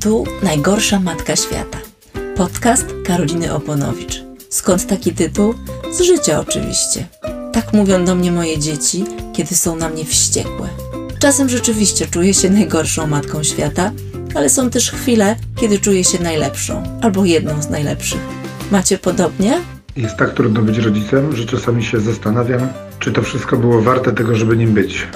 Tu najgorsza matka świata. Podcast Karoliny Oponowicz. Skąd taki tytuł? Z życia oczywiście. Tak mówią do mnie moje dzieci, kiedy są na mnie wściekłe. Czasem rzeczywiście czuję się najgorszą matką świata, ale są też chwile, kiedy czuję się najlepszą albo jedną z najlepszych. Macie podobnie? Jest tak trudno być rodzicem, że czasami się zastanawiam, czy to wszystko było warte tego, żeby nim być.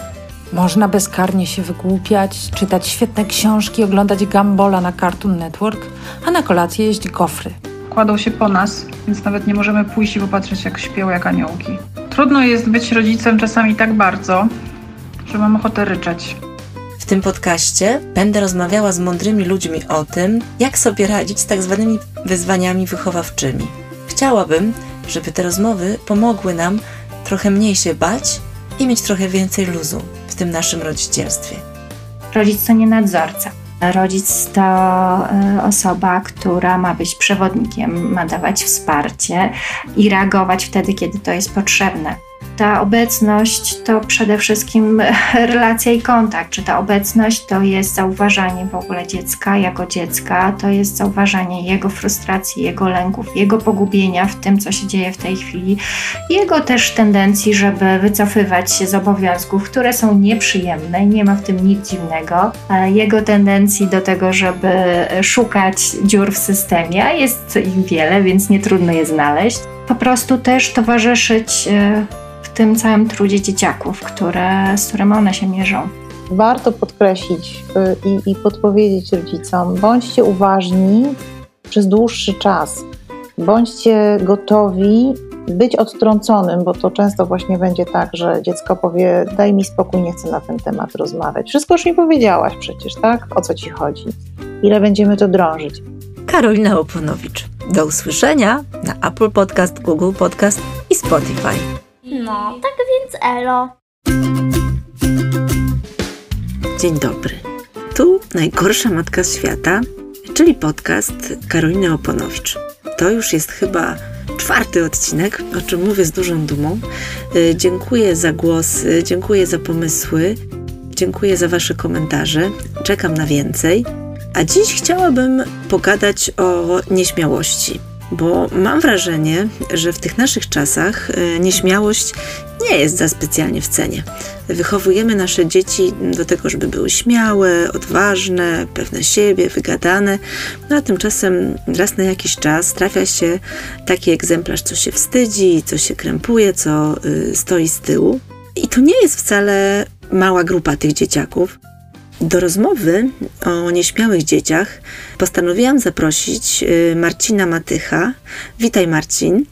Można bezkarnie się wygłupiać, czytać świetne książki, oglądać Gambola na Cartoon Network, a na kolację jeść gofry. Kładą się po nas, więc nawet nie możemy pójść i popatrzeć, jak śpią jak aniołki. Trudno jest być rodzicem czasami tak bardzo, że mam ochotę ryczeć. W tym podcaście będę rozmawiała z mądrymi ludźmi o tym, jak sobie radzić z tak zwanymi wyzwaniami wychowawczymi. Chciałabym, żeby te rozmowy pomogły nam trochę mniej się bać i mieć trochę więcej luzu w tym naszym rodzicielstwie. Rodzic to nie nadzorca. Rodzic to y, osoba, która ma być przewodnikiem, ma dawać wsparcie i reagować wtedy, kiedy to jest potrzebne. Ta obecność to przede wszystkim relacja i kontakt. Czy ta obecność to jest zauważanie w ogóle dziecka jako dziecka, to jest zauważanie jego frustracji, jego lęków, jego pogubienia w tym, co się dzieje w tej chwili, jego też tendencji, żeby wycofywać się z obowiązków, które są nieprzyjemne nie ma w tym nic dziwnego, jego tendencji do tego, żeby szukać dziur w systemie, a jest ich wiele, więc nie trudno je znaleźć. Po prostu też towarzyszyć e, tym całym trudzie dzieciaków, które, z którym one się mierzą. Warto podkreślić y, i, i podpowiedzieć rodzicom, bądźcie uważni przez dłuższy czas. Bądźcie gotowi być odtrąconym, bo to często właśnie będzie tak, że dziecko powie: Daj mi spokój, nie chcę na ten temat rozmawiać. Wszystko już mi powiedziałaś przecież, tak? O co ci chodzi? Ile będziemy to drążyć? Karolina Oponowicz. Do usłyszenia na Apple Podcast, Google Podcast i Spotify. No, tak więc elo. Dzień dobry. Tu najgorsza matka świata, czyli podcast Karoliny Oponowicz. To już jest chyba czwarty odcinek, o czym mówię z dużą dumą. Y, dziękuję za głosy, dziękuję za pomysły, dziękuję za Wasze komentarze. Czekam na więcej. A dziś chciałabym pogadać o nieśmiałości bo mam wrażenie, że w tych naszych czasach e, nieśmiałość nie jest za specjalnie w cenie. Wychowujemy nasze dzieci do tego, żeby były śmiałe, odważne, pewne siebie, wygadane, no a tymczasem raz na jakiś czas trafia się taki egzemplarz, co się wstydzi, co się krępuje, co y, stoi z tyłu. I to nie jest wcale mała grupa tych dzieciaków. Do rozmowy o nieśmiałych dzieciach postanowiłam zaprosić y, Marcina Matycha. Witaj Marcin.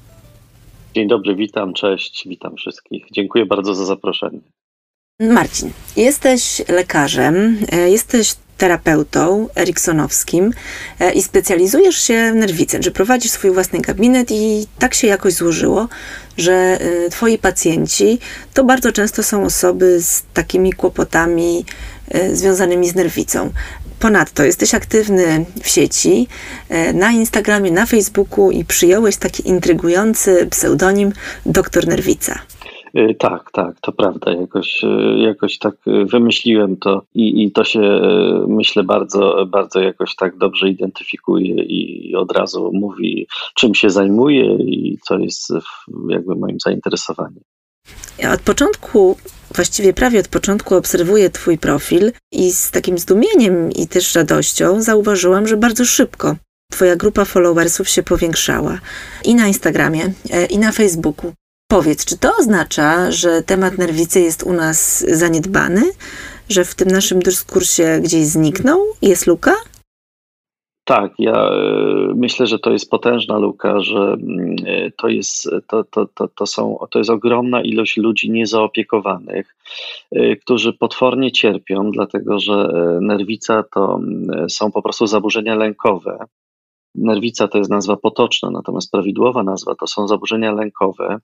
Dzień dobry, witam, cześć, witam wszystkich. Dziękuję bardzo za zaproszenie. Marcin, jesteś lekarzem, e, jesteś terapeutą eriksonowskim e, i specjalizujesz się w nerwicy, że prowadzisz swój własny gabinet i tak się jakoś złożyło, że twoi pacjenci to bardzo często są osoby z takimi kłopotami związanymi z nerwicą. Ponadto jesteś aktywny w sieci, e, na Instagramie, na Facebooku i przyjąłeś taki intrygujący pseudonim Doktor Nerwica. E, tak, tak, to prawda. Jakoś, jakoś tak wymyśliłem to i, i to się myślę bardzo, bardzo jakoś tak dobrze identyfikuje i od razu mówi, czym się zajmuje i co jest jakby moim zainteresowaniem. Ja od początku, właściwie prawie od początku obserwuję Twój profil i z takim zdumieniem i też radością zauważyłam, że bardzo szybko Twoja grupa followersów się powiększała i na Instagramie, e, i na Facebooku. Powiedz, czy to oznacza, że temat nerwicy jest u nas zaniedbany, że w tym naszym dyskursie gdzieś zniknął? Jest luka? Tak, ja e, myślę, że to jest potężna luka, że mm, e, to jest, to, to, to, to, są, to jest ogromna ilość ludzi niezaopiekowanych, e, którzy potwornie cierpią, dlatego że nerwica to mm, są po prostu zaburzenia lękowe. Nerwica to jest nazwa potoczna, natomiast prawidłowa nazwa to są zaburzenia lękowe,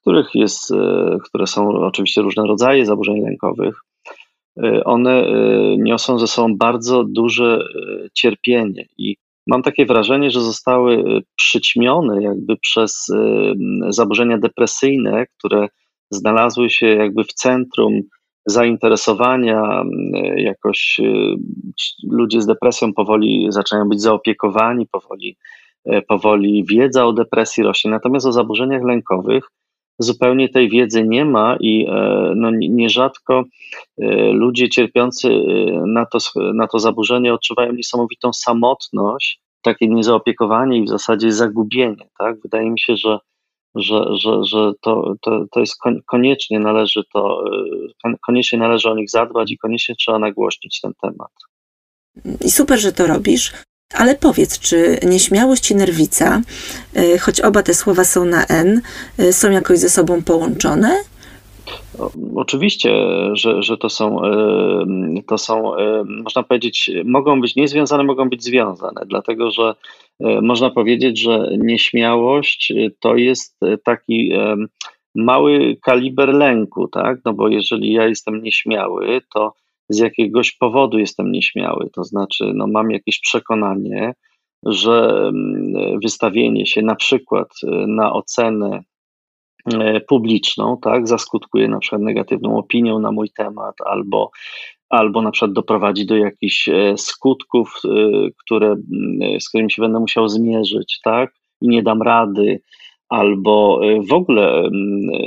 których jest, które są oczywiście różne rodzaje zaburzeń lękowych one y, niosą ze sobą bardzo duże y, cierpienie i mam takie wrażenie, że zostały przyćmione jakby przez zaburzenia depresyjne, które znalazły się jakby w centrum zainteresowania, jakoś ludzie z depresją powoli zaczynają być zaopiekowani, powoli, powoli wiedza o depresji rośnie. Natomiast o zaburzeniach lękowych zupełnie tej wiedzy nie ma i no, nierzadko ludzie cierpiący na to, na to zaburzenie odczuwają niesamowitą samotność takie niezaopiekowanie i w zasadzie zagubienie. Tak? Wydaje mi się, że, że, że, że to, to, to jest koniecznie należy to, koniecznie należy o nich zadbać i koniecznie trzeba nagłośnić ten temat. I super, że to robisz. Ale powiedz, czy nieśmiałość i nerwica, y, choć oba te słowa są na N, y, są jakoś ze sobą połączone? Oczywiście, że, że to są, to są, można powiedzieć, mogą być niezwiązane, mogą być związane, dlatego że można powiedzieć, że nieśmiałość to jest taki mały kaliber lęku, tak? No bo jeżeli ja jestem nieśmiały, to z jakiegoś powodu jestem nieśmiały, to znaczy, no mam jakieś przekonanie, że wystawienie się na przykład na ocenę E, publiczną, tak, zaskutkuje na przykład negatywną opinią na mój temat, albo, albo na przykład doprowadzi do jakichś e, skutków, e, które, z którymi się będę musiał zmierzyć, tak, i nie dam rady, albo w ogóle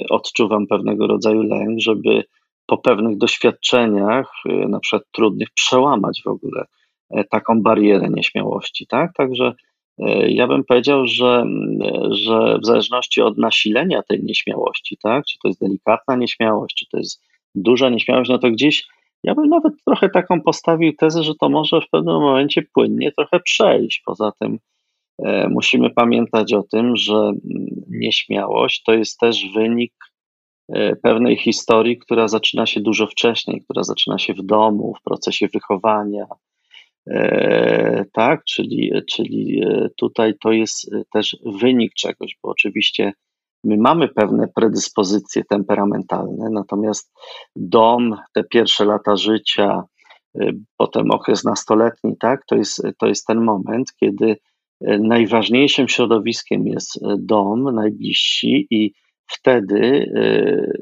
odczuwam pewnego rodzaju lęk, żeby po pewnych doświadczeniach, na przykład trudnych, przełamać w ogóle taką barierę nieśmiałości, tak, także E, ja bym powiedział, że, że w zależności od nasilenia tej nieśmiałości, tak, czy to jest delikatna nieśmiałość, czy to jest duża nieśmiałość, no to gdzieś ja bym nawet trochę taką postawił tezę, że to może w pewnym momencie płynnie trochę przejść. Poza tym e, musimy pamiętać o tym, że nieśmiałość to jest też wynik e, pewnej historii, która zaczyna się dużo wcześniej, która zaczyna się w domu, w procesie wychowania, E, tak, czyli, czyli e, tutaj to jest e, też wynik czegoś, bo oczywiście my mamy pewne predyspozycje temperamentalne, natomiast dom, te pierwsze lata życia, potem okres nastoletni, tak, to jest, to jest ten moment, kiedy najważniejszym środowiskiem jest dom, najbliżsi i wtedy,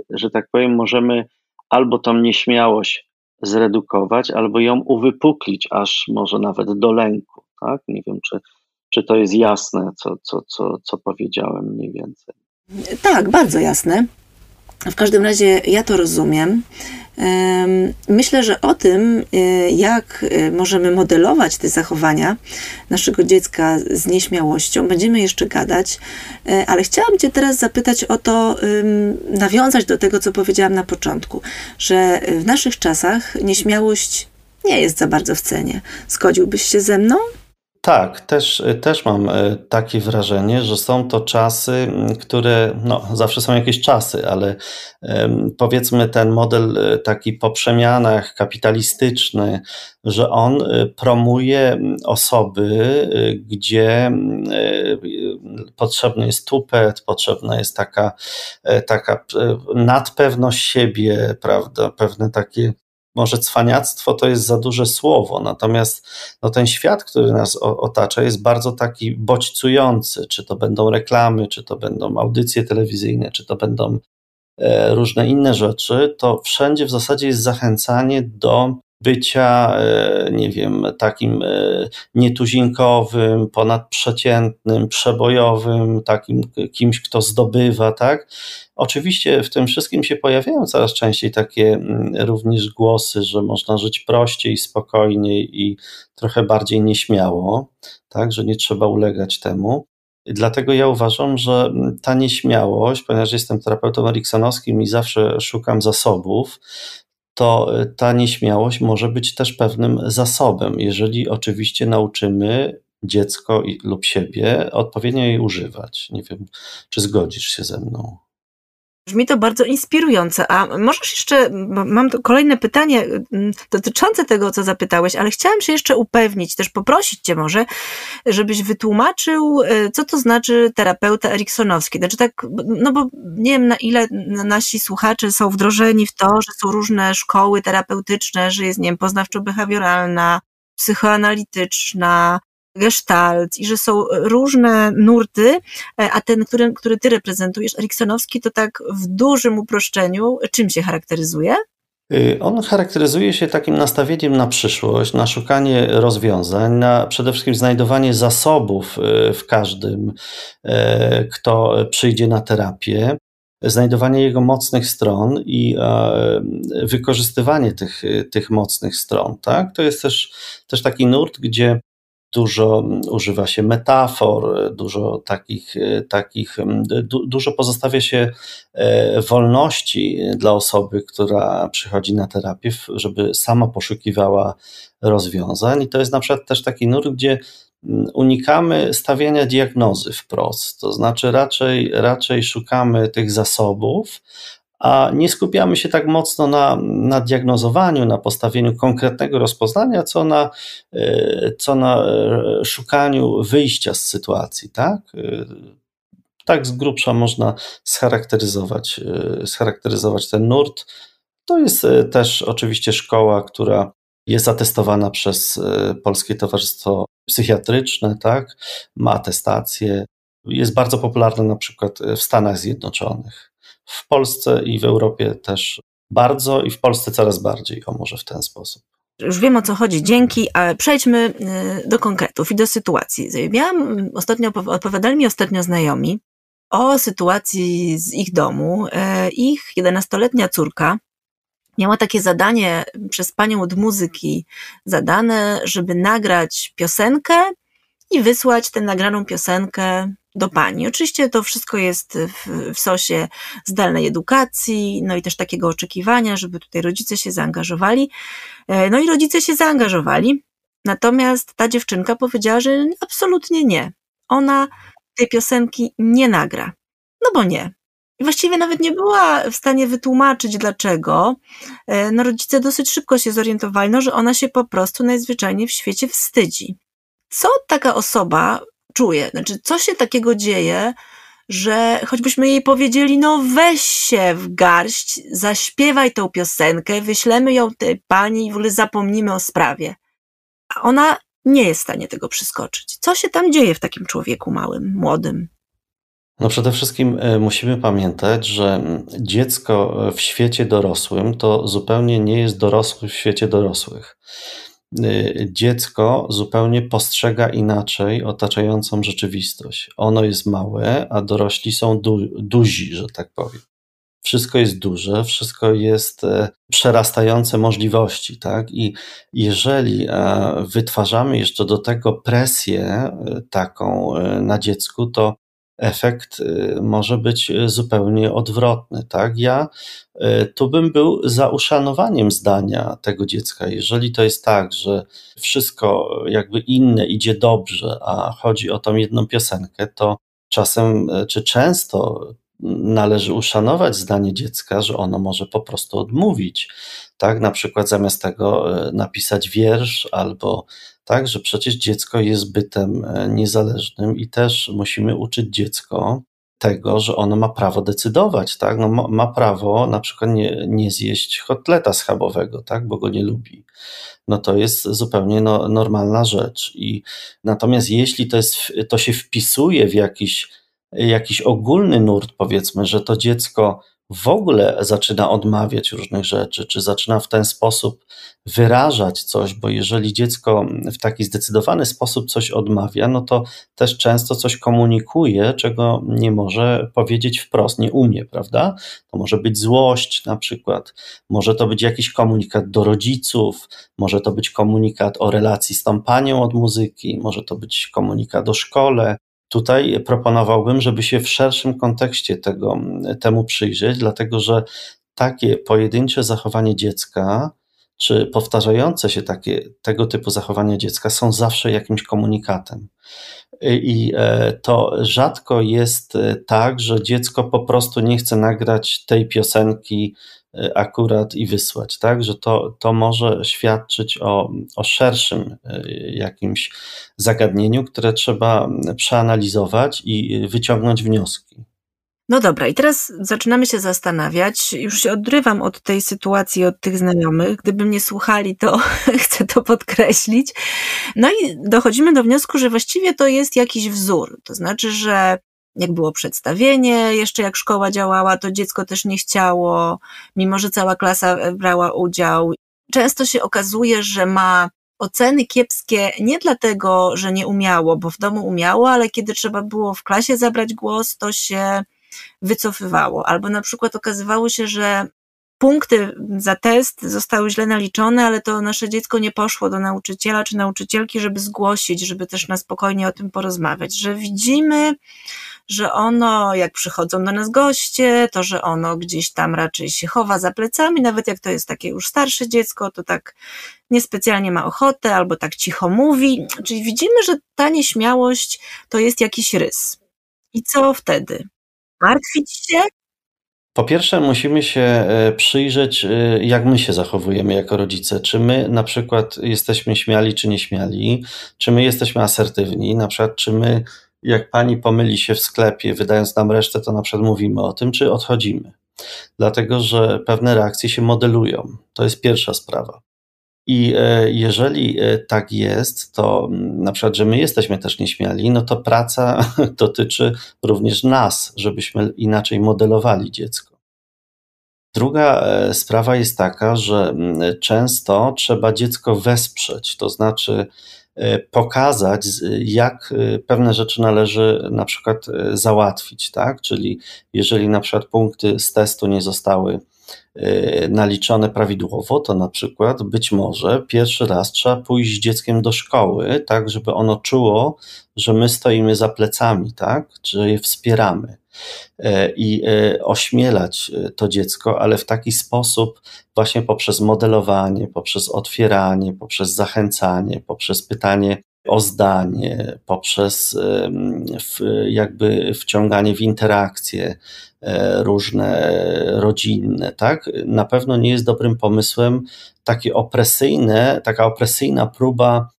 że tak powiem, możemy albo tą nieśmiałość zredukować albo ją uwypuklić, aż może nawet do lęku. Tak? Nie wiem, czy, czy to jest jasne, co, co, co, co powiedziałem mniej więcej. Tak, bardzo jasne. W każdym razie ja to rozumiem. Myślę, że o tym, y, jak y, możemy modelować te zachowania naszego dziecka z nieśmiałością, będziemy jeszcze gadać, y, ale chciałam Cię teraz zapytać o to, nawiązać do tego, co powiedziałam na początku, że w naszych czasach nieśmiałość nie jest za bardzo w cenie. Zgodziłbyś się ze mną? Tak, też, też mam e, takie wrażenie, że są to czasy, które, no zawsze są jakieś czasy, ale powiedzmy ten model e, taki po przemianach kapitalistyczny, że on e, promuje osoby, gdzie potrzebny jest tupet, potrzebna jest taka, taka nadpewność siebie, prawda, pewne takie może cwaniactwo to jest za duże słowo, natomiast no, ten świat, który nas otacza, jest bardzo taki bodźcujący. Czy to będą reklamy, czy to będą audycje telewizyjne, czy to będą e, różne inne rzeczy, to wszędzie w zasadzie jest zachęcanie do bycia, e, nie wiem, takim e, nietuzinkowym, ponadprzeciętnym, przebojowym, takim kimś, kto zdobywa, tak? Oczywiście w tym wszystkim się pojawiają coraz częściej takie mm, również głosy, że można żyć prościej, spokojniej i trochę bardziej nieśmiało, tak, że nie trzeba ulegać temu. Dlatego ja uważam, że mm, ta nieśmiałość, ponieważ jestem terapeutą eriksonowskim i zawsze szukam zasobów, to y, ta nieśmiałość może być też pewnym zasobem, jeżeli oczywiście nauczymy dziecko lub siebie odpowiednio jej używać. Nie wiem, czy zgodzisz się ze mną. Brzmi to bardzo inspirujące. A możesz jeszcze, mam kolejne pytanie mm, dotyczące tego, co zapytałeś, ale chciałam się jeszcze upewnić, też poprosić Cię może, żebyś wytłumaczył, e, co to znaczy terapeuta eriksonowski. Znaczy tak, no bo nie wiem na ile nasi słuchacze są wdrożeni w to, że są różne szkoły terapeutyczne, że jest, nie wiem, poznawczo-behawioralna, psychoanalityczna, gestalt i że są różne nurty, e, a ten, który, który ty reprezentujesz, Eriksonowski, to tak w dużym uproszczeniu, czym się charakteryzuje? Y, on charakteryzuje się takim nastawieniem na przyszłość, na szukanie rozwiązań, na przede wszystkim znajdowanie zasobów y, w każdym, y, kto przyjdzie na terapię, znajdowanie jego mocnych stron i wykorzystywanie tych, tych mocnych stron. Tak? To jest też, też taki nurt, gdzie dużo używa się metafor, dużo takich, takich du, dużo pozostawia się e, wolności dla osoby, która przychodzi na terapię, żeby sama poszukiwała rozwiązań. I to jest na przykład też taki nurt, gdzie unikamy stawiania diagnozy wprost, to znaczy raczej, raczej szukamy tych zasobów, a nie skupiamy się tak mocno na, na diagnozowaniu, na postawieniu konkretnego rozpoznania, co na, e, co na e, szukaniu wyjścia z sytuacji, tak? E, tak z grubsza można scharakteryzować, scharakteryzować ten nurt. To jest też oczywiście szkoła, która jest atestowana przez Polskie Towarzystwo Psychiatryczne, tak? ma atestację, jest bardzo popularna na przykład w Stanach Zjednoczonych w Polsce i w Europie też bardzo i w Polsce coraz bardziej, o może w ten sposób. Już wiem o co chodzi, dzięki, ale przejdźmy y, do konkretów i do sytuacji. Miałam ostatnio, opowiadali mi ostatnio znajomi o sytuacji z ich domu. E, ich 11-letnia córka miała takie zadanie przez panią od muzyki zadane, żeby nagrać piosenkę i wysłać tę nagraną piosenkę do pani. Oczywiście to wszystko jest w, w sosie zdalnej edukacji, no i też takiego oczekiwania, żeby tutaj rodzice się zaangażowali. E, no i rodzice się zaangażowali, natomiast ta dziewczynka powiedziała, że absolutnie nie. Ona tej piosenki nie nagra. No bo nie. I właściwie nawet nie była w stanie wytłumaczyć dlaczego. E, no rodzice dosyć szybko się zorientowali, no, że ona się po prostu najzwyczajniej w świecie wstydzi. Co taka osoba czuje. Znaczy, co się takiego dzieje, że choćbyśmy jej powiedzieli, no weź się w garść, zaśpiewaj tą piosenkę, wyślemy ją tej pani i w ogóle zapomnimy o sprawie. A ona nie jest w stanie tego przeskoczyć. Co się tam dzieje w takim człowieku małym, młodym? No przede wszystkim e, musimy pamiętać, że dziecko w świecie dorosłym to zupełnie nie jest dorosły w świecie dorosłych. Y, dziecko zupełnie postrzega inaczej otaczającą rzeczywistość. Ono jest małe, a dorośli są du duzi, że tak powiem. Wszystko jest duże, wszystko jest e, przerastające możliwości, tak? I jeżeli e, wytwarzamy jeszcze do tego presję e, taką na dziecku, to efekt y, może być y, zupełnie odwrotny. Tak? Ja y, tu bym był za uszanowaniem zdania tego dziecka. Jeżeli to jest tak, że wszystko jakby inne idzie dobrze, a chodzi o tą jedną piosenkę, to czasem czy często należy uszanować zdanie dziecka, że ono może po prostu odmówić. Tak, na przykład zamiast tego napisać wiersz albo tak, że przecież dziecko jest bytem e, niezależnym i też musimy uczyć dziecko tego, że ono ma prawo decydować, tak? No, ma, ma prawo na przykład nie, nie zjeść kotleta schabowego, tak? Bo go nie lubi. No to jest zupełnie no, normalna rzecz. I natomiast jeśli to, jest, to się wpisuje w jakiś, jakiś ogólny nurt, powiedzmy, że to dziecko w ogóle zaczyna odmawiać różnych rzeczy, czy zaczyna w ten sposób wyrażać coś, bo jeżeli dziecko w taki zdecydowany sposób coś odmawia, no to też często coś komunikuje, czego nie może powiedzieć wprost, nie umie, prawda? To może być złość na przykład, może to być jakiś komunikat do rodziców, może to być komunikat o relacji z tą panią od muzyki, może to być komunikat o szkole, Tutaj proponowałbym, żeby się w szerszym kontekście tego, temu przyjrzeć, dlatego że takie pojedyncze zachowanie dziecka, czy powtarzające się takie, tego typu zachowania dziecka są zawsze jakimś komunikatem. I e, to rzadko jest e, tak, że dziecko po prostu nie chce nagrać tej piosenki akurat i wysłać, tak? Że to, to może świadczyć o, o szerszym y, jakimś zagadnieniu, które trzeba przeanalizować i wyciągnąć wnioski. No dobra, i teraz zaczynamy się zastanawiać. Już się odrywam od tej sytuacji, od tych znajomych. Gdyby mnie słuchali, to chcę to podkreślić. No i dochodzimy do wniosku, że właściwie to jest jakiś wzór. To znaczy, że jak było przedstawienie, jeszcze jak szkoła działała, to dziecko też nie chciało, mimo że cała klasa brała udział. Często się okazuje, że ma oceny kiepskie nie dlatego, że nie umiało, bo w domu umiało, ale kiedy trzeba było w klasie zabrać głos, to się wycofywało. Albo na przykład okazywało się, że punkty za test zostały źle naliczone, ale to nasze dziecko nie poszło do nauczyciela czy nauczycielki, żeby zgłosić, żeby też na spokojnie o tym porozmawiać, że widzimy, że ono, jak przychodzą do nas goście, to że ono gdzieś tam raczej się chowa za plecami, nawet jak to jest takie już starsze dziecko, to tak niespecjalnie ma ochotę albo tak cicho mówi. Czyli widzimy, że ta nieśmiałość to jest jakiś rys. I co wtedy? Martwić się? Po pierwsze, musimy się e, przyjrzeć, e, jak my się zachowujemy jako rodzice. Czy my na przykład jesteśmy śmiali, czy nieśmiali, czy my jesteśmy asertywni, na przykład, czy my, jak pani pomyli się w sklepie, wydając nam resztę, to na przykład mówimy o tym, czy odchodzimy. Dlatego, że pewne reakcje się modelują. To jest pierwsza sprawa. I e, jeżeli e, tak jest, to mm, na przykład, że my jesteśmy też nieśmiali, no to praca dotyczy również nas, żebyśmy inaczej modelowali dziecko. Druga e, sprawa jest taka, że mm, często trzeba dziecko wesprzeć, to znaczy pokazać, jak pewne rzeczy należy na przykład załatwić, tak? Czyli jeżeli na przykład punkty z testu nie zostały naliczone prawidłowo, to na przykład być może pierwszy raz trzeba pójść z dzieckiem do szkoły, tak, żeby ono czuło, że my stoimy za plecami, tak, że je wspieramy. Y, i y, ośmielać to dziecko, ale w taki sposób, właśnie poprzez modelowanie, poprzez otwieranie, poprzez zachęcanie, poprzez pytanie o zdanie, poprzez jakby wciąganie w interakcje e, różne rodzinne, tak? Na pewno nie jest dobrym pomysłem takie opresyjne, taka opresyjna próba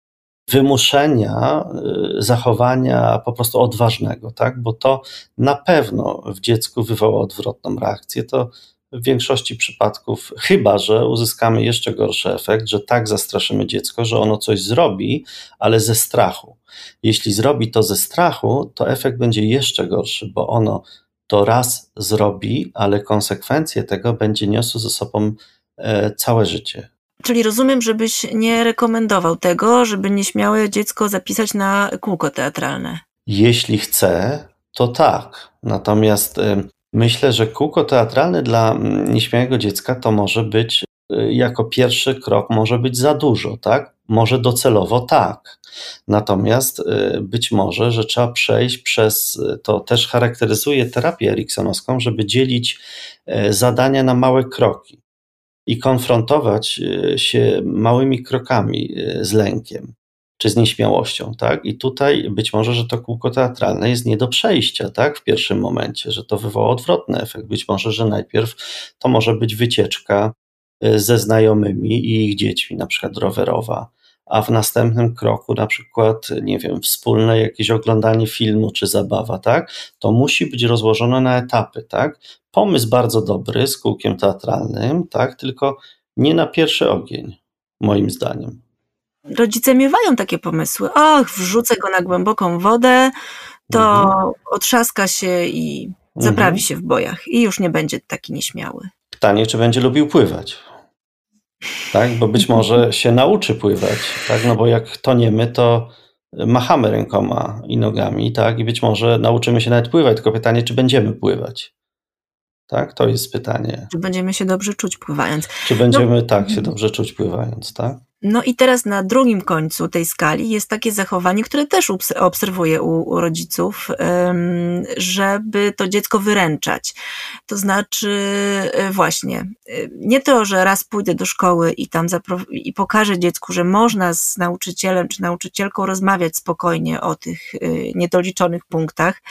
wymuszenia e, zachowania po prostu odważnego, tak? Bo to na pewno w dziecku wywoła odwrotną reakcję. To w większości przypadków, chyba że uzyskamy jeszcze gorszy efekt, że tak zastraszymy dziecko, że ono coś zrobi, ale ze strachu. Jeśli zrobi to ze strachu, to efekt będzie jeszcze gorszy, bo ono to raz zrobi, ale konsekwencje tego będzie niosło ze sobą e, całe życie. Czyli rozumiem, żebyś nie rekomendował tego, żeby nieśmiałe dziecko zapisać na kółko teatralne. Jeśli chce, to tak. Natomiast e, Myślę, że kółko teatralne dla mm, nieśmiałego dziecka to może być jako pierwszy krok może być za dużo, tak? Może docelowo tak. Natomiast y, być może, że trzeba przejść przez, y, to też charakteryzuje terapię eriksonowską, żeby dzielić zadania na małe kroki i konfrontować się małymi krokami z lękiem czy z nieśmiałością, tak? I tutaj być może, że to kółko teatralne jest nie do przejścia, tak? W pierwszym momencie, że to wywoła odwrotny efekt. Być może, że najpierw to może być wycieczka y, ze znajomymi i ich dziećmi, na przykład rowerowa, a w następnym kroku na przykład, nie wiem, wspólne jakieś oglądanie filmu czy zabawa, tak? To musi być rozłożone na etapy, tak? Pomysł bardzo dobry z kółkiem teatralnym, tak? Tylko nie na pierwszy ogień, moim zdaniem rodzice miewają takie pomysły. Och, wrzucę go na głęboką wodę, to mhm. otrzaska się i zaprawi mhm. się w bojach i już nie będzie taki nieśmiały. Pytanie, czy będzie lubił pływać? Tak, bo być może się nauczy pływać, tak, no bo jak toniemy, to machamy rękoma i nogami, tak, i być może nauczymy się nawet pływać, tylko pytanie, czy będziemy pływać. Tak, to jest pytanie. Czy będziemy się dobrze czuć pływając? Czy będziemy no, tak się dobrze czuć pływając, tak? No i teraz na drugim końcu tej skali jest takie zachowanie, które też obserwuję u, rodziców, żeby to dziecko wyręczać. To znaczy, e, właśnie, e, nie to, że raz pójdę do szkoły i tam i pokażę dziecku, że można z nauczycielem czy nauczycielką rozmawiać spokojnie o tych e, niedoliczonych punktach,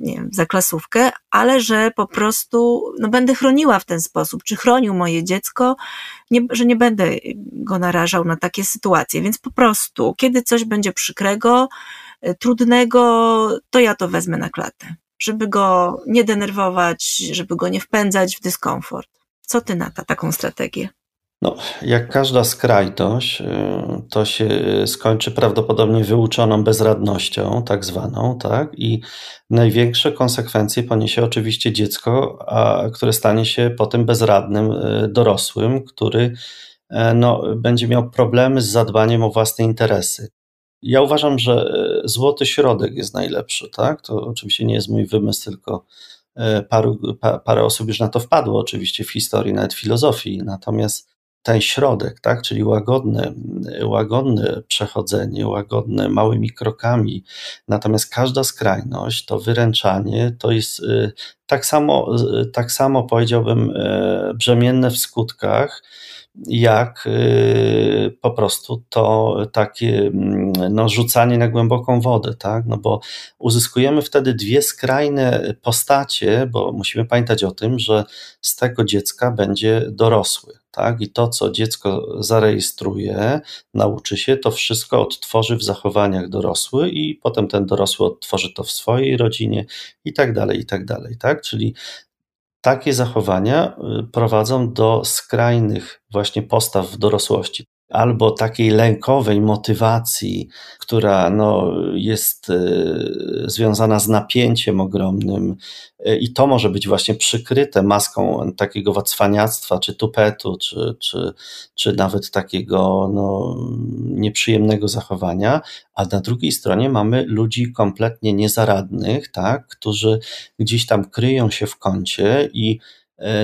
nie wiem, za klasówkę, ale że po prostu no, będę chroniła w ten sposób, czy chronił moje dziecko, nie, że nie będę go narażał na takie sytuacje. Więc po prostu, kiedy coś będzie przykrego, e, trudnego, to ja to wezmę na klatę, żeby go nie denerwować, żeby go nie wpędzać w dyskomfort. Co ty na ta, taką strategię? No, jak każda skrajność, y, to się skończy prawdopodobnie wyuczoną bezradnością, tak zwaną, tak? I największe konsekwencje poniesie oczywiście dziecko, a, które stanie się potem bezradnym y, dorosłym, który e, no, będzie miał problemy z zadbaniem o własne interesy. Ja uważam, że e, złoty środek jest najlepszy, tak? To oczywiście nie jest mój wymysł, tylko e, paru, pa, parę osób już na to wpadło, oczywiście w historii, nawet w filozofii. Natomiast ten środek, tak, czyli łagodne, łagodne przechodzenie, łagodne małymi krokami, natomiast każda skrajność, to wyręczanie, to jest y, tak samo, y, tak samo powiedziałbym, y, brzemienne w skutkach, jak po prostu to takie mm, no, rzucanie na głęboką wodę, tak? No bo uzyskujemy wtedy dwie skrajne postacie, bo musimy pamiętać o tym, że z tego dziecka będzie dorosły tak? I to, co dziecko zarejestruje, nauczy się, to wszystko odtworzy w zachowaniach dorosły i potem ten dorosły odtworzy to w swojej rodzinie i tak dalej, i tak dalej, tak? Czyli takie zachowania y, prowadzą do skrajnych właśnie postaw w dorosłości albo takiej lękowej motywacji, która no, jest e, związana z napięciem ogromnym, e, i to może być właśnie przykryte maską takiego wacwaniactwa, czy tupetu, czy, czy, czy nawet takiego no, nieprzyjemnego zachowania, a na drugiej stronie mamy ludzi kompletnie niezaradnych, tak, którzy gdzieś tam kryją się w kącie i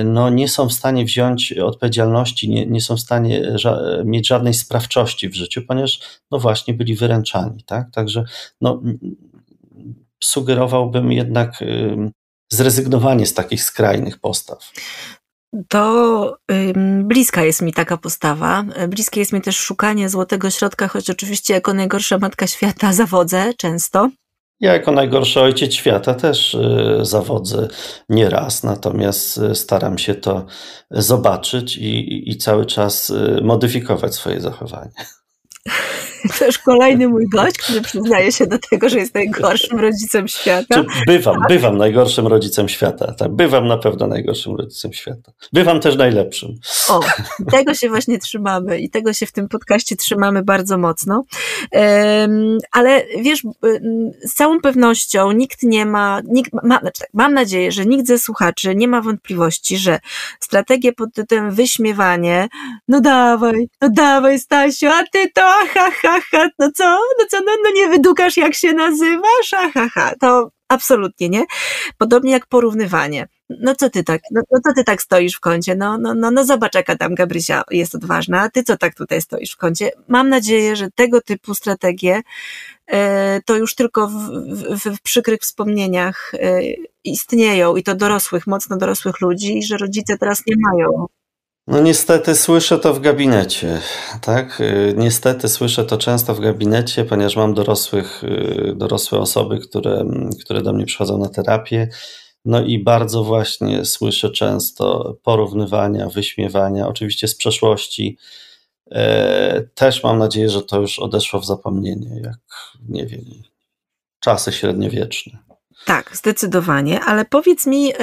no, nie są w stanie wziąć odpowiedzialności, nie, nie są w stanie ża mieć żadnej sprawczości w życiu, ponieważ no właśnie byli wyręczani. Tak? Także no, sugerowałbym jednak zrezygnowanie z takich skrajnych postaw. To bliska jest mi taka postawa. Bliskie jest mi też szukanie złotego środka, choć oczywiście jako najgorsza matka świata zawodzę często. Ja jako najgorszy ojciec świata też y, zawodzę nieraz, natomiast y, staram się to zobaczyć i, i cały czas y, modyfikować swoje zachowanie. To już kolejny mój gość, który przyznaje się do tego, że jest najgorszym rodzicem świata. Bywam, tak. bywam najgorszym rodzicem świata. Tak, bywam na pewno najgorszym rodzicem świata. Bywam też najlepszym. O, tego się właśnie trzymamy i tego się w tym podcaście trzymamy bardzo mocno. Ale wiesz, z całą pewnością nikt nie ma, nikt ma, znaczy tak, mam nadzieję, że nikt ze słuchaczy nie ma wątpliwości, że strategie pod tytułem wyśmiewanie, no dawaj, no dawaj Stasiu, a ty to aha, ha, ha, no co, no co, no, no nie wydukasz jak się nazywasz, aha, ha, to absolutnie nie. Podobnie jak porównywanie. No co ty tak, no, no co ty tak stoisz w kącie, no, no, no, no zobacz jaka tam Gabrysia jest odważna, a ty co tak tutaj stoisz w kącie. Mam nadzieję, że tego typu strategie e, to już tylko w, w, w przykrych wspomnieniach e, istnieją i to dorosłych, mocno dorosłych ludzi że rodzice teraz nie mają no niestety słyszę to w gabinecie, tak? Y, niestety słyszę to często w gabinecie, ponieważ mam dorosłych, y, dorosłe osoby, które, które do mnie przychodzą na terapię. No i bardzo właśnie słyszę często porównywania, wyśmiewania, oczywiście z przeszłości. E, też mam nadzieję, że to już odeszło w zapomnienie, jak nie wiem, czasy średniowieczne. Tak, zdecydowanie, ale powiedz mi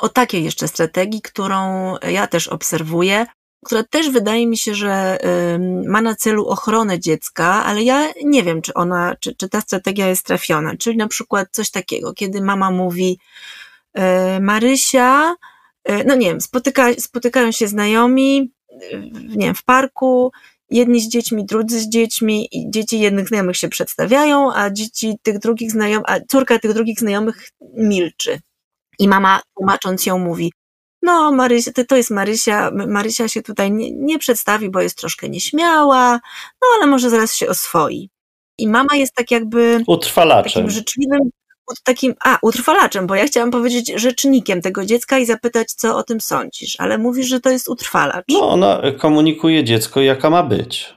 o takiej jeszcze strategii, którą ja też obserwuję, która też wydaje mi się, że ma na celu ochronę dziecka, ale ja nie wiem, czy ona, czy, czy ta strategia jest trafiona. Czyli na przykład coś takiego, kiedy mama mówi, e, Marysia, e, no nie wiem, spotyka, spotykają się znajomi, e, nie wiem, w parku, jedni z dziećmi, drudzy z dziećmi i dzieci jednych znajomych się przedstawiają, a dzieci tych drugich znajomych, a córka tych drugich znajomych milczy. I mama tłumacząc ją mówi, no Marysia, to jest Marysia, Marysia się tutaj nie, nie przedstawi, bo jest troszkę nieśmiała, no ale może zaraz się oswoi. I mama jest tak jakby utrwalaczem. takim życzliwym, takim, a, utrwalaczem, bo ja chciałam powiedzieć rzecznikiem tego dziecka i zapytać, co o tym sądzisz, ale mówisz, że to jest utrwalacz. No, ona komunikuje dziecko, jaka ma być.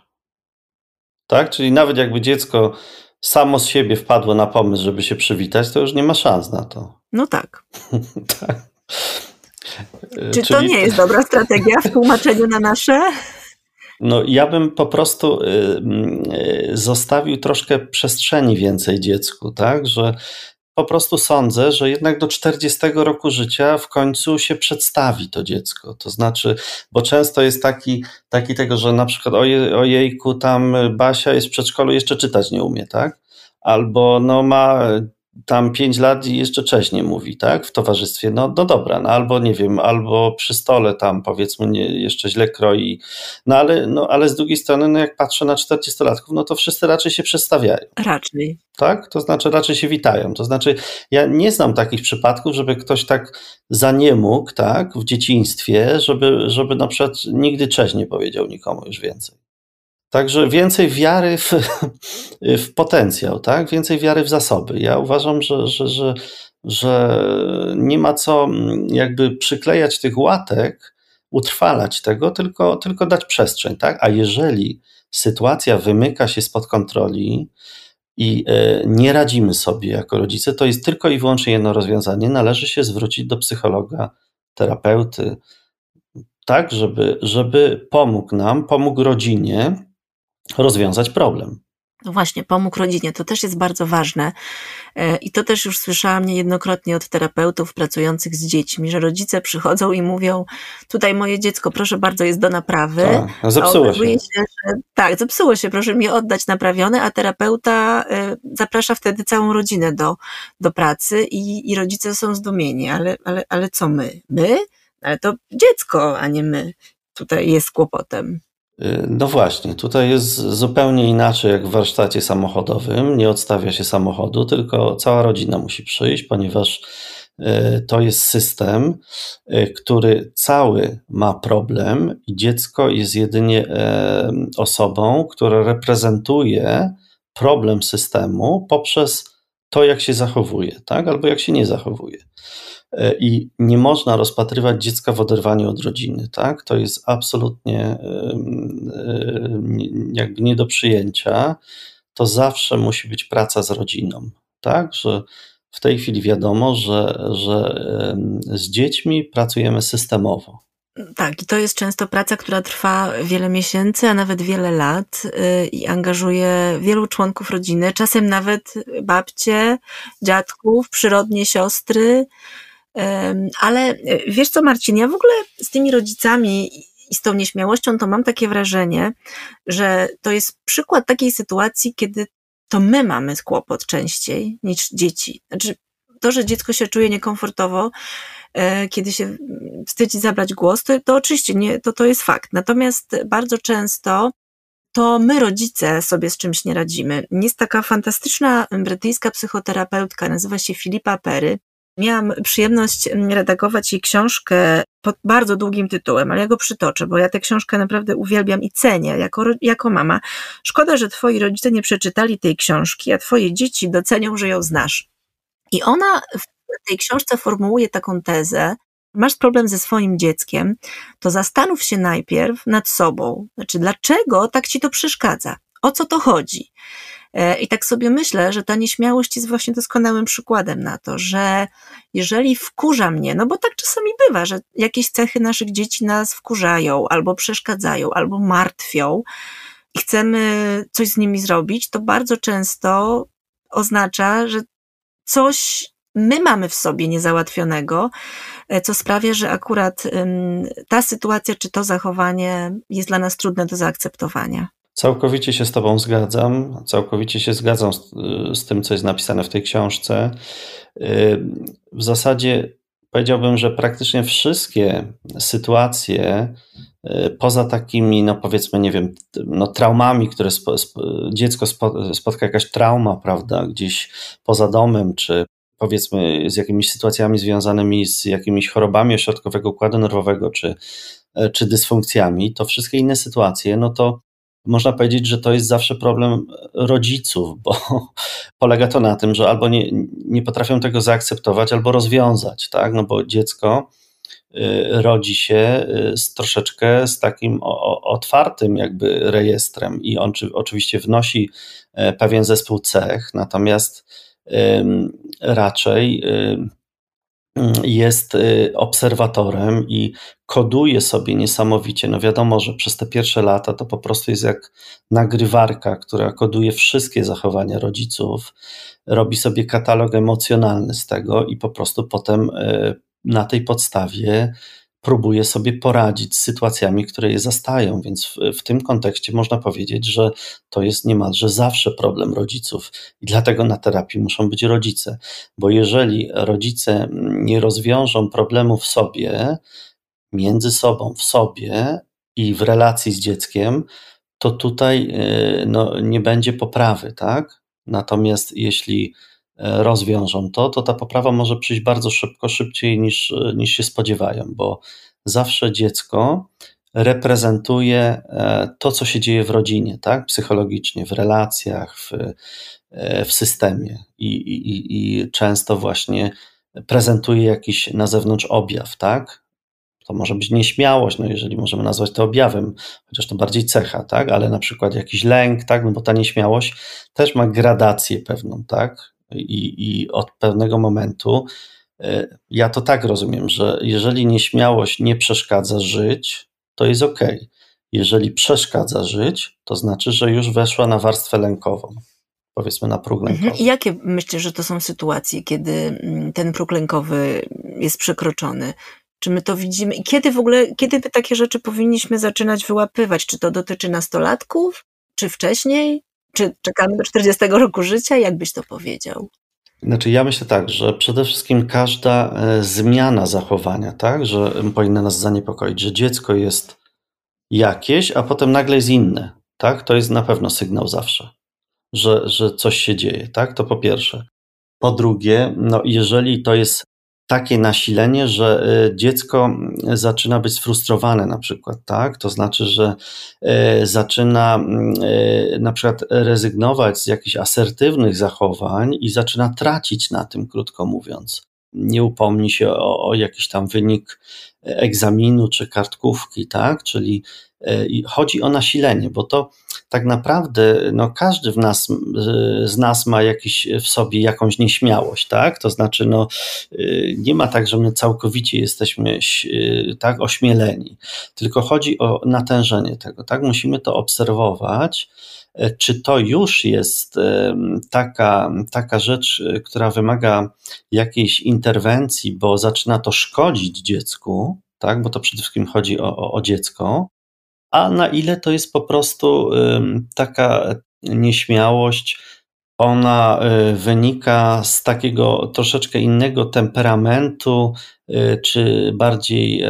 Tak? Czyli nawet jakby dziecko samo z siebie wpadło na pomysł, żeby się przywitać, to już nie ma szans na to. No tak. tak. Czy Czyli... to nie jest dobra strategia w tłumaczeniu na nasze? No, ja bym po prostu y, y, zostawił troszkę przestrzeni więcej dziecku, tak, że po prostu sądzę, że jednak do 40 roku życia w końcu się przedstawi to dziecko. To znaczy, bo często jest taki, taki tego, że na przykład oje, ojejku, tam Basia jest w przedszkolu, jeszcze czytać nie umie, tak? Albo no ma tam 5 lat i jeszcze cześć nie mówi, tak, w towarzystwie, no, no dobra, no albo nie wiem, albo przy stole tam powiedzmy nie, jeszcze źle kroi, no ale, no ale z drugiej strony, no jak patrzę na 40-latków, no to wszyscy raczej się przedstawiają. Raczej. Tak, to znaczy raczej się witają, to znaczy ja nie znam takich przypadków, żeby ktoś tak zaniemógł, tak, w dzieciństwie, żeby, żeby na przykład nigdy cześć nie powiedział nikomu już więcej. Także więcej wiary w, w potencjał, tak? więcej wiary w zasoby. Ja uważam, że, że, że, że nie ma co mm, jakby przyklejać tych łatek, utrwalać tego, tylko, tylko dać przestrzeń. Tak? A jeżeli sytuacja wymyka się spod kontroli i e, nie radzimy sobie jako rodzice, to jest tylko i wyłącznie jedno rozwiązanie. Należy się zwrócić do psychologa, terapeuty, tak, żeby, żeby pomógł nam, pomógł rodzinie rozwiązać problem. No właśnie, pomógł rodzinie, to też jest bardzo ważne. E, I to też już słyszałam niejednokrotnie od terapeutów pracujących z dziećmi, że rodzice przychodzą i mówią: Tutaj moje dziecko, proszę bardzo, jest do naprawy. Tak, zepsuło się. się że, tak, zepsuło się, proszę mi oddać naprawione, a terapeuta e, zaprasza wtedy całą rodzinę do, do pracy i, i rodzice są zdumieni. Ale, ale, ale co my? My? Ale to dziecko, a nie my. Tutaj jest kłopotem. Y, no właśnie, tutaj jest zupełnie inaczej jak w warsztacie samochodowym. Nie odstawia się samochodu, tylko cała rodzina musi przyjść, ponieważ y, to jest system, y, który cały ma problem i dziecko jest jedynie osobą, która reprezentuje problem systemu poprzez to, jak się zachowuje, tak? albo jak się nie zachowuje. E, i nie można rozpatrywać dziecka w oderwaniu od rodziny, tak? To jest absolutnie jakby nie do przyjęcia. To zawsze musi być praca z rodziną, tak? Że w tej chwili wiadomo, że, że z dziećmi pracujemy systemowo. Tak, i to jest często praca, która trwa wiele miesięcy, a nawet wiele lat y, i angażuje wielu członków rodziny, czasem nawet babcie, dziadków, przyrodnie siostry. Ale e, wiesz co, Marcin, ja w ogóle z tymi rodzicami i z tą nieśmiałością to mam takie wrażenie, że to jest przykład takiej sytuacji, kiedy to my mamy kłopot częściej niż dzieci. Znaczy, to, że dziecko się czuje niekomfortowo, e, kiedy się wstydzi zabrać głos, to, to oczywiście nie, to, to jest fakt. Natomiast bardzo często to my, rodzice, sobie z czymś nie radzimy. Jest taka fantastyczna brytyjska psychoterapeutka, nazywa się Filipa Perry. Miałam przyjemność mm, redagować jej książkę pod bardzo długim tytułem, ale ja go przytoczę, bo ja tę książkę naprawdę uwielbiam i cenię jako, jako mama. Szkoda, że twoi rodzice nie przeczytali tej książki, a twoje dzieci docenią, że ją znasz. I ona w tej książce formułuje taką tezę, masz problem ze swoim dzieckiem, to zastanów się najpierw nad sobą. Znaczy, dlaczego tak ci to przeszkadza? O co to chodzi? E, I tak sobie myślę, że ta nieśmiałość jest właśnie doskonałym przykładem na to, że jeżeli wkurza mnie, no bo tak czasami bywa, że jakieś cechy naszych dzieci nas wkurzają, albo przeszkadzają, albo martwią i chcemy coś z nimi zrobić, to bardzo często oznacza, że coś my mamy w sobie niezałatwionego, e, co sprawia, że akurat ta sytuacja czy to zachowanie jest dla nas trudne do zaakceptowania. Całkowicie się z Tobą zgadzam. Całkowicie się zgadzam z, z, tym, co jest napisane w tej książce. W zasadzie powiedziałbym, że praktycznie wszystkie sytuacje, y, poza takimi, no powiedzmy, nie wiem, no traumami, które spo, dziecko spo, spotka jakaś trauma, prawda, gdzieś poza domem, czy powiedzmy z jakimiś sytuacjami związanymi z jakimiś chorobami ośrodkowego układu nerwowego, czy, czy dysfunkcjami, to wszystkie inne sytuacje, no to można powiedzieć, że to jest zawsze problem rodziców, bo polega to na tym, że albo nie, nie potrafią tego zaakceptować, albo rozwiązać, tak? No bo dziecko y, rodzi się y, z troszeczkę z takim otwartym jakby rejestrem i on oczywiście wnosi e, pewien zespół cech, natomiast raczej jest y, obserwatorem i koduje sobie niesamowicie. No wiadomo, że przez te pierwsze lata to po prostu jest jak nagrywarka, która koduje wszystkie zachowania rodziców, robi sobie katalog emocjonalny z tego i po prostu potem y, na tej podstawie próbuje sobie poradzić z sytuacjami, które je zastają. Więc w, w, tym kontekście można powiedzieć, że to jest niemalże zawsze problem rodziców i dlatego na terapii muszą być rodzice. Bo jeżeli rodzice nie rozwiążą problemu w sobie, między sobą, w sobie i w relacji z dzieckiem, to tutaj y, no, nie będzie poprawy, tak? Natomiast jeśli rozwiążą to, to ta poprawa może przyjść bardzo szybko, szybciej niż, niż się spodziewają, bo zawsze dziecko reprezentuje e, to, co się dzieje w rodzinie, tak? psychologicznie, w relacjach, w, e, w systemie I, i, i często właśnie prezentuje jakiś na zewnątrz objaw, tak? To może być nieśmiałość, no jeżeli możemy nazwać to objawem, chociaż to bardziej cecha, tak? Ale na przykład jakiś lęk, tak? No bo ta nieśmiałość też ma gradację pewną, tak? I, i od pewnego momentu e, ja to tak rozumiem, że jeżeli nieśmiałość nie przeszkadza żyć, to jest ok. Jeżeli przeszkadza żyć, to znaczy, że już weszła na warstwę lękową. Powiedzmy na próg mhm. lękowy. I jakie myślę, że to są sytuacje, kiedy mm, ten próg lękowy jest przekroczony? Czy my to widzimy? I kiedy w ogóle, kiedy takie rzeczy powinniśmy zaczynać wyłapywać? Czy to dotyczy nastolatków? Czy wcześniej? Czy czekamy do 40 roku życia? Jak byś to powiedział? Znaczy, ja myślę tak, że przede wszystkim każda e, zmiana zachowania, tak, że powinna nas zaniepokoić, że dziecko jest jakieś, a potem nagle jest inne, tak, to jest na pewno sygnał zawsze, że, że coś się dzieje, tak, to po pierwsze. Po drugie, no jeżeli to jest takie nasilenie, że y, dziecko zaczyna być sfrustrowane na przykład, tak? To znaczy, że y, zaczyna y, na przykład rezygnować z jakichś asertywnych zachowań i zaczyna tracić na tym, krótko mówiąc. Nie upomni się o, o jakiś tam wynik egzaminu czy kartkówki, tak? Czyli chodzi o nasilenie, bo to tak naprawdę no, każdy w nas, z nas ma jakiś w sobie jakąś nieśmiałość, tak? To znaczy, no, e, nie ma tak, że my całkowicie jesteśmy e, tak ośmieleni, tylko chodzi o natężenie tego, tak? Musimy to obserwować. Czy to już jest taka, taka rzecz, która wymaga jakiejś interwencji, bo zaczyna to szkodzić dziecku, tak? Bo to przede wszystkim chodzi o, o, o dziecko, a na ile to jest po prostu taka nieśmiałość, ona y, wynika z takiego troszeczkę innego temperamentu, y, czy bardziej,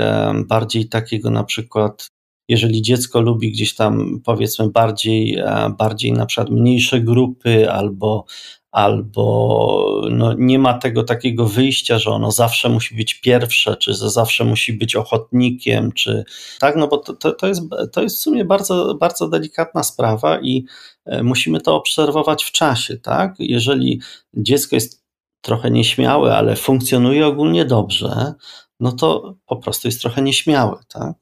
bardziej takiego na przykład, jeżeli dziecko lubi gdzieś tam powiedzmy bardziej, e, bardziej na przykład mniejsze grupy albo albo no, nie ma tego takiego wyjścia, że ono zawsze musi być pierwsze, czy że zawsze musi być ochotnikiem, czy tak, no bo to, to, to, jest, to jest w sumie bardzo, bardzo delikatna sprawa i e, musimy to obserwować w czasie, tak? Jeżeli dziecko jest trochę nieśmiałe, ale funkcjonuje ogólnie dobrze, no to po prostu jest trochę nieśmiałe, tak?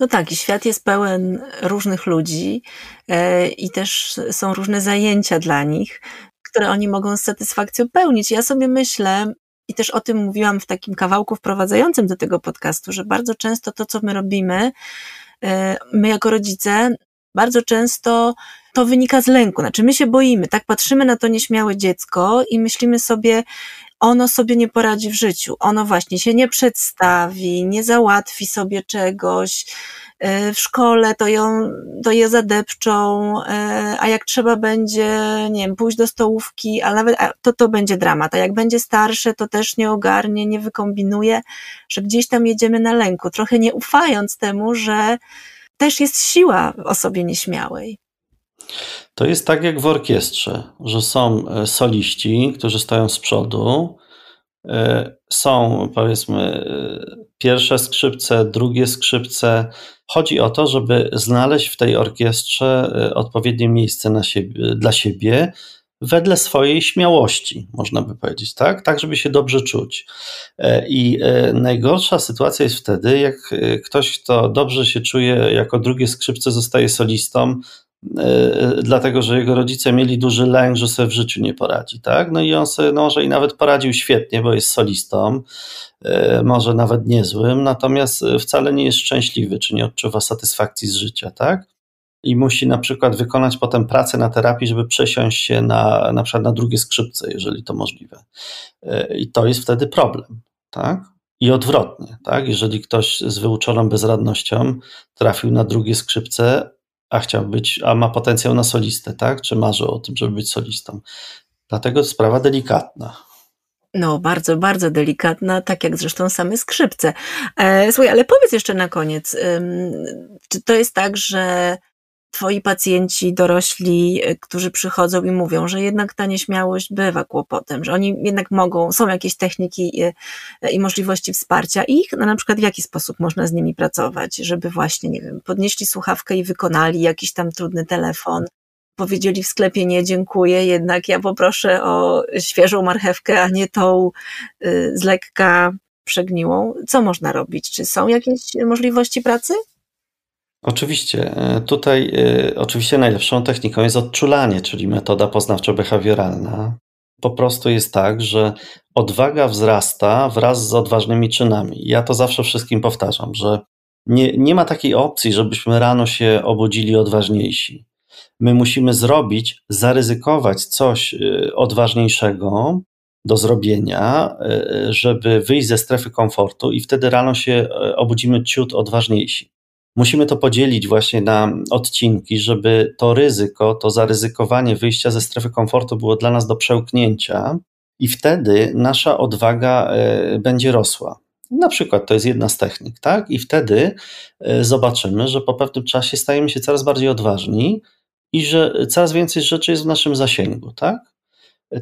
No tak, i świat jest pełen różnych ludzi e, i też są różne zajęcia dla nich, które oni mogą z satysfakcją pełnić. Ja sobie myślę, i też o tym mówiłam w takim kawałku wprowadzającym do tego podcastu, że bardzo często to, co my robimy, e, my jako rodzice, bardzo często to wynika z lęku. Znaczy, my się boimy, tak patrzymy na to nieśmiałe dziecko i myślimy sobie, ono sobie nie poradzi w życiu. Ono właśnie się nie przedstawi, nie załatwi sobie czegoś, E, w szkole, to ją, to je zadepczą, e, a jak trzeba będzie, nie wiem, pójść do stołówki, a nawet, to to będzie dramat, a jak będzie starsze, to też nie ogarnie, nie wykombinuje, że gdzieś tam jedziemy na lęku, trochę nie ufając temu, że też jest siła w osobie nieśmiałej. To jest tak jak w orkiestrze, że są e, soliści, którzy stoją z przodu, są powiedzmy pierwsze skrzypce, drugie skrzypce, Chodzi o to, żeby znaleźć w tej orkiestrze e, odpowiednie miejsce siebie, dla siebie wedle swojej śmiałości, można by powiedzieć, tak? Tak, żeby się dobrze czuć. E, I e, najgorsza sytuacja jest wtedy, jak ktoś, kto dobrze się czuje, jako drugie skrzypce zostaje solistą, dlatego że jego rodzice mieli duży lęk, że sobie w życiu nie poradzi, tak? No i on sobie no, może i nawet poradził świetnie, bo jest solistą, yy, może nawet niezłym, natomiast wcale nie jest szczęśliwy, czy nie odczuwa satysfakcji z życia, tak? I musi na przykład wykonać potem pracę na terapii, żeby przesiąść się na, na przykład na drugie skrzypce, jeżeli to możliwe. I to jest wtedy problem, tak? I odwrotnie, tak? Jeżeli ktoś z wyuczoną bezradnością trafił na drugie skrzypce, a chciał być, a ma potencjał na solistę, tak? Czy marzy o tym, żeby być solistą. Dlatego sprawa delikatna. No, bardzo, bardzo delikatna, tak jak zresztą same skrzypce. E, słuchaj, ale powiedz jeszcze na koniec, czy to jest tak, że twoi pacjenci dorośli, y, którzy przychodzą i mówią, że jednak ta nieśmiałość bywa kłopotem, że oni jednak mogą, są jakieś techniki i, y, i możliwości wsparcia ich, no na przykład w jaki sposób można z nimi pracować, żeby właśnie, nie wiem, podnieśli słuchawkę i wykonali jakiś tam trudny telefon, powiedzieli w sklepie nie dziękuję, jednak ja poproszę o świeżą marchewkę, a nie tą y, z lekka przegniłą. Co można robić? Czy są jakieś możliwości pracy? Oczywiście. E, tutaj e, oczywiście najlepszą techniką jest odczulanie, czyli metoda poznawczo-behawioralna. Po prostu jest tak, że odwaga wzrasta wraz z odważnymi czynami. Ja to zawsze wszystkim powtarzam, że nie, nie ma takiej opcji, żebyśmy rano się obudzili odważniejsi. My musimy zrobić, zaryzykować coś e, odważniejszego do zrobienia, żeby wyjść ze strefy komfortu, i wtedy rano się obudzimy ciut odważniejsi. Musimy to podzielić właśnie na odcinki, żeby to ryzyko, to zaryzykowanie wyjścia ze strefy komfortu było dla nas do przełknięcia, i wtedy nasza odwaga e, będzie rosła. Na przykład to jest jedna z technik, tak? I wtedy e, zobaczymy, że po pewnym czasie stajemy się coraz bardziej odważni i że coraz więcej rzeczy jest w naszym zasięgu, tak?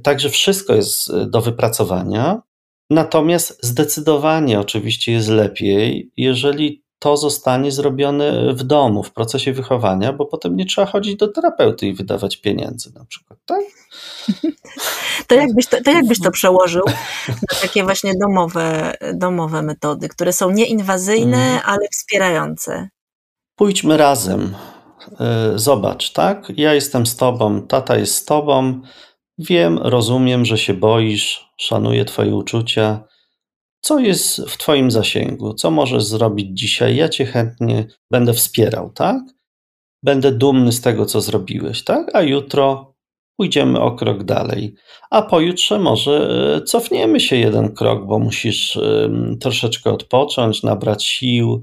Także wszystko jest e, do wypracowania. Natomiast zdecydowanie oczywiście jest lepiej, jeżeli to zostanie zrobione w domu, w procesie wychowania, bo potem nie trzeba chodzić do terapeuty i wydawać pieniędzy na przykład, tak? To jakbyś to, to, jakbyś to przełożył na takie właśnie domowe, domowe metody, które są nieinwazyjne, mm. ale wspierające? Pójdźmy razem. E, zobacz, tak? Ja jestem z tobą, tata jest z tobą. Wiem, rozumiem, że się boisz, szanuję twoje uczucia co jest w Twoim zasięgu, co możesz zrobić dzisiaj. Ja Cię chętnie będę wspierał, tak? Będę dumny z tego, co zrobiłeś, tak? A jutro pójdziemy o krok dalej. A pojutrze może e, cofniemy się jeden krok, bo musisz troszeczkę odpocząć, nabrać sił,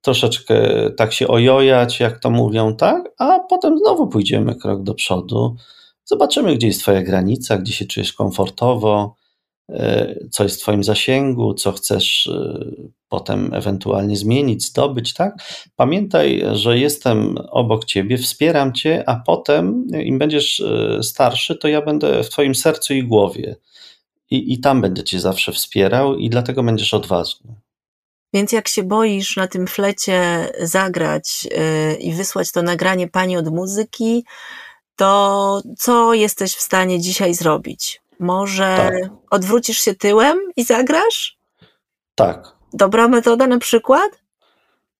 troszeczkę tak się ojojać, jak to mówią, tak? A potem znowu pójdziemy krok do przodu. Zobaczymy, gdzie jest Twoja granica, gdzie się czujesz komfortowo E, co jest w Twoim zasięgu, co chcesz e, potem ewentualnie zmienić, zdobyć, tak? Pamiętaj, że jestem obok Ciebie, wspieram Cię, a potem, im będziesz e, starszy, to ja będę w Twoim sercu i głowie. I, i tam będę Cię zawsze wspierał, i dlatego będziesz odważny. Więc jak się boisz na tym flecie zagrać yy, i wysłać to nagranie pani od muzyki, to co jesteś w stanie dzisiaj zrobić? Może tak. odwrócisz się tyłem i zagrasz? Tak. Dobra metoda na przykład?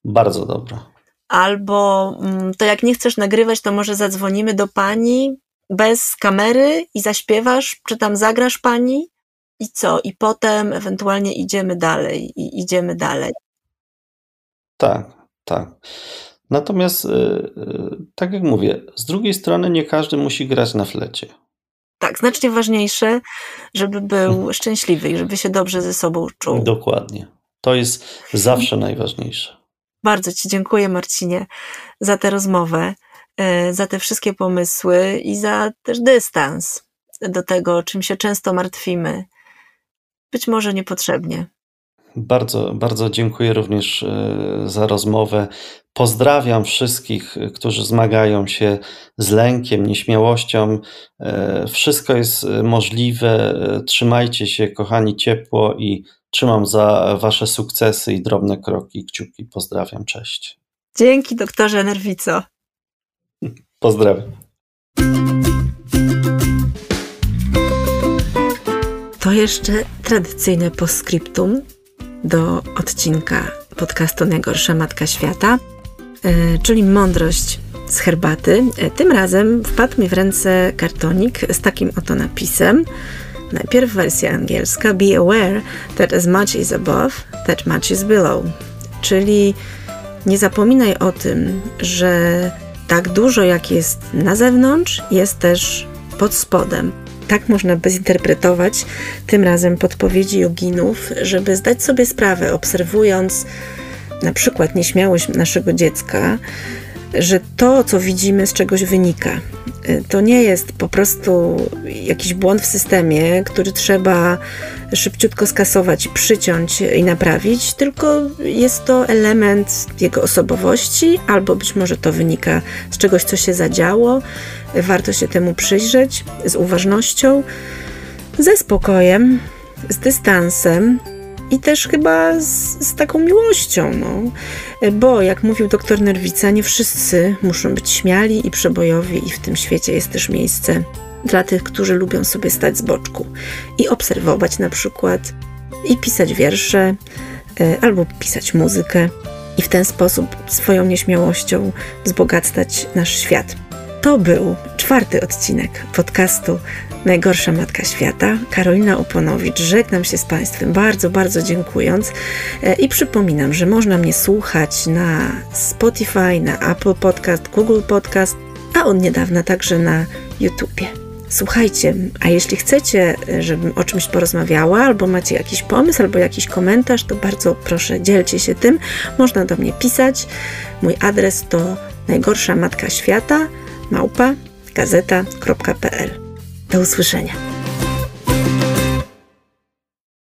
Bardzo dobra. Albo mm, to jak nie chcesz nagrywać, to może zadzwonimy do pani bez kamery i zaśpiewasz, czy tam zagrasz pani i co? I potem ewentualnie idziemy dalej i idziemy dalej. Tak, tak. Natomiast, yy, tak jak mówię, z drugiej strony nie każdy musi grać na flecie. Tak, znacznie ważniejsze, żeby był hmm. szczęśliwy i żeby się dobrze ze sobą czuł. Dokładnie. To jest zawsze najważniejsze. Bardzo Ci dziękuję, Marcinie, za tę rozmowę, e, za te wszystkie pomysły i za też dystans do tego, czym się często martwimy. Być może niepotrzebnie. Bardzo, bardzo dziękuję również e, za rozmowę. Pozdrawiam wszystkich, którzy zmagają się z lękiem, nieśmiałością. E, wszystko jest możliwe. Trzymajcie się, kochani, ciepło i trzymam za Wasze sukcesy i drobne kroki, kciuki. Pozdrawiam, cześć. Dzięki, doktorze Nerwico. Pozdrawiam. To jeszcze tradycyjne postscriptum do odcinka podcastu Najgorsza Matka Świata, e, czyli mądrość z herbaty. Tym razem wpadł mi w ręce kartonik z takim oto napisem. Najpierw wersja angielska: Be aware that as much is above, that much is below. Czyli nie zapominaj o tym, że tak dużo jak jest na zewnątrz, jest też pod spodem. Tak można by zinterpretować tym razem podpowiedzi joginów, żeby zdać sobie sprawę, obserwując na przykład nieśmiałość naszego dziecka, że to, co widzimy, z czegoś wynika. To nie jest po prostu jakiś błąd w systemie, który trzeba szybciutko skasować, przyciąć i naprawić, tylko jest to element jego osobowości, albo być może to wynika z czegoś, co się zadziało. Warto się temu przyjrzeć z uważnością, ze spokojem, z dystansem, i też chyba z, z, taką miłością, no. Bo jak mówił doktor Nerwica, nie wszyscy muszą być śmiali i przebojowi i w tym świecie jest też miejsce dla tych, którzy lubią sobie stać z boczku i obserwować na przykład i pisać wiersze e, albo pisać muzykę i w ten sposób swoją nieśmiałością wzbogacać nasz świat. To był czwarty odcinek podcastu Najgorsza Matka Świata. Karolina Oponowicz. Żegnam się z Państwem bardzo, bardzo dziękując e, i przypominam, że można mnie słuchać na Spotify, na Apple Podcast, Google Podcast, a od niedawna także na YouTubie. Słuchajcie, a jeśli chcecie, e, żebym o czymś porozmawiała, albo macie jakiś pomysł, albo jakiś komentarz, to bardzo proszę, dzielcie się tym. Można do mnie pisać. Mój adres to najgorsza matka świata małpa gazeta.pl. Do usłyszenia.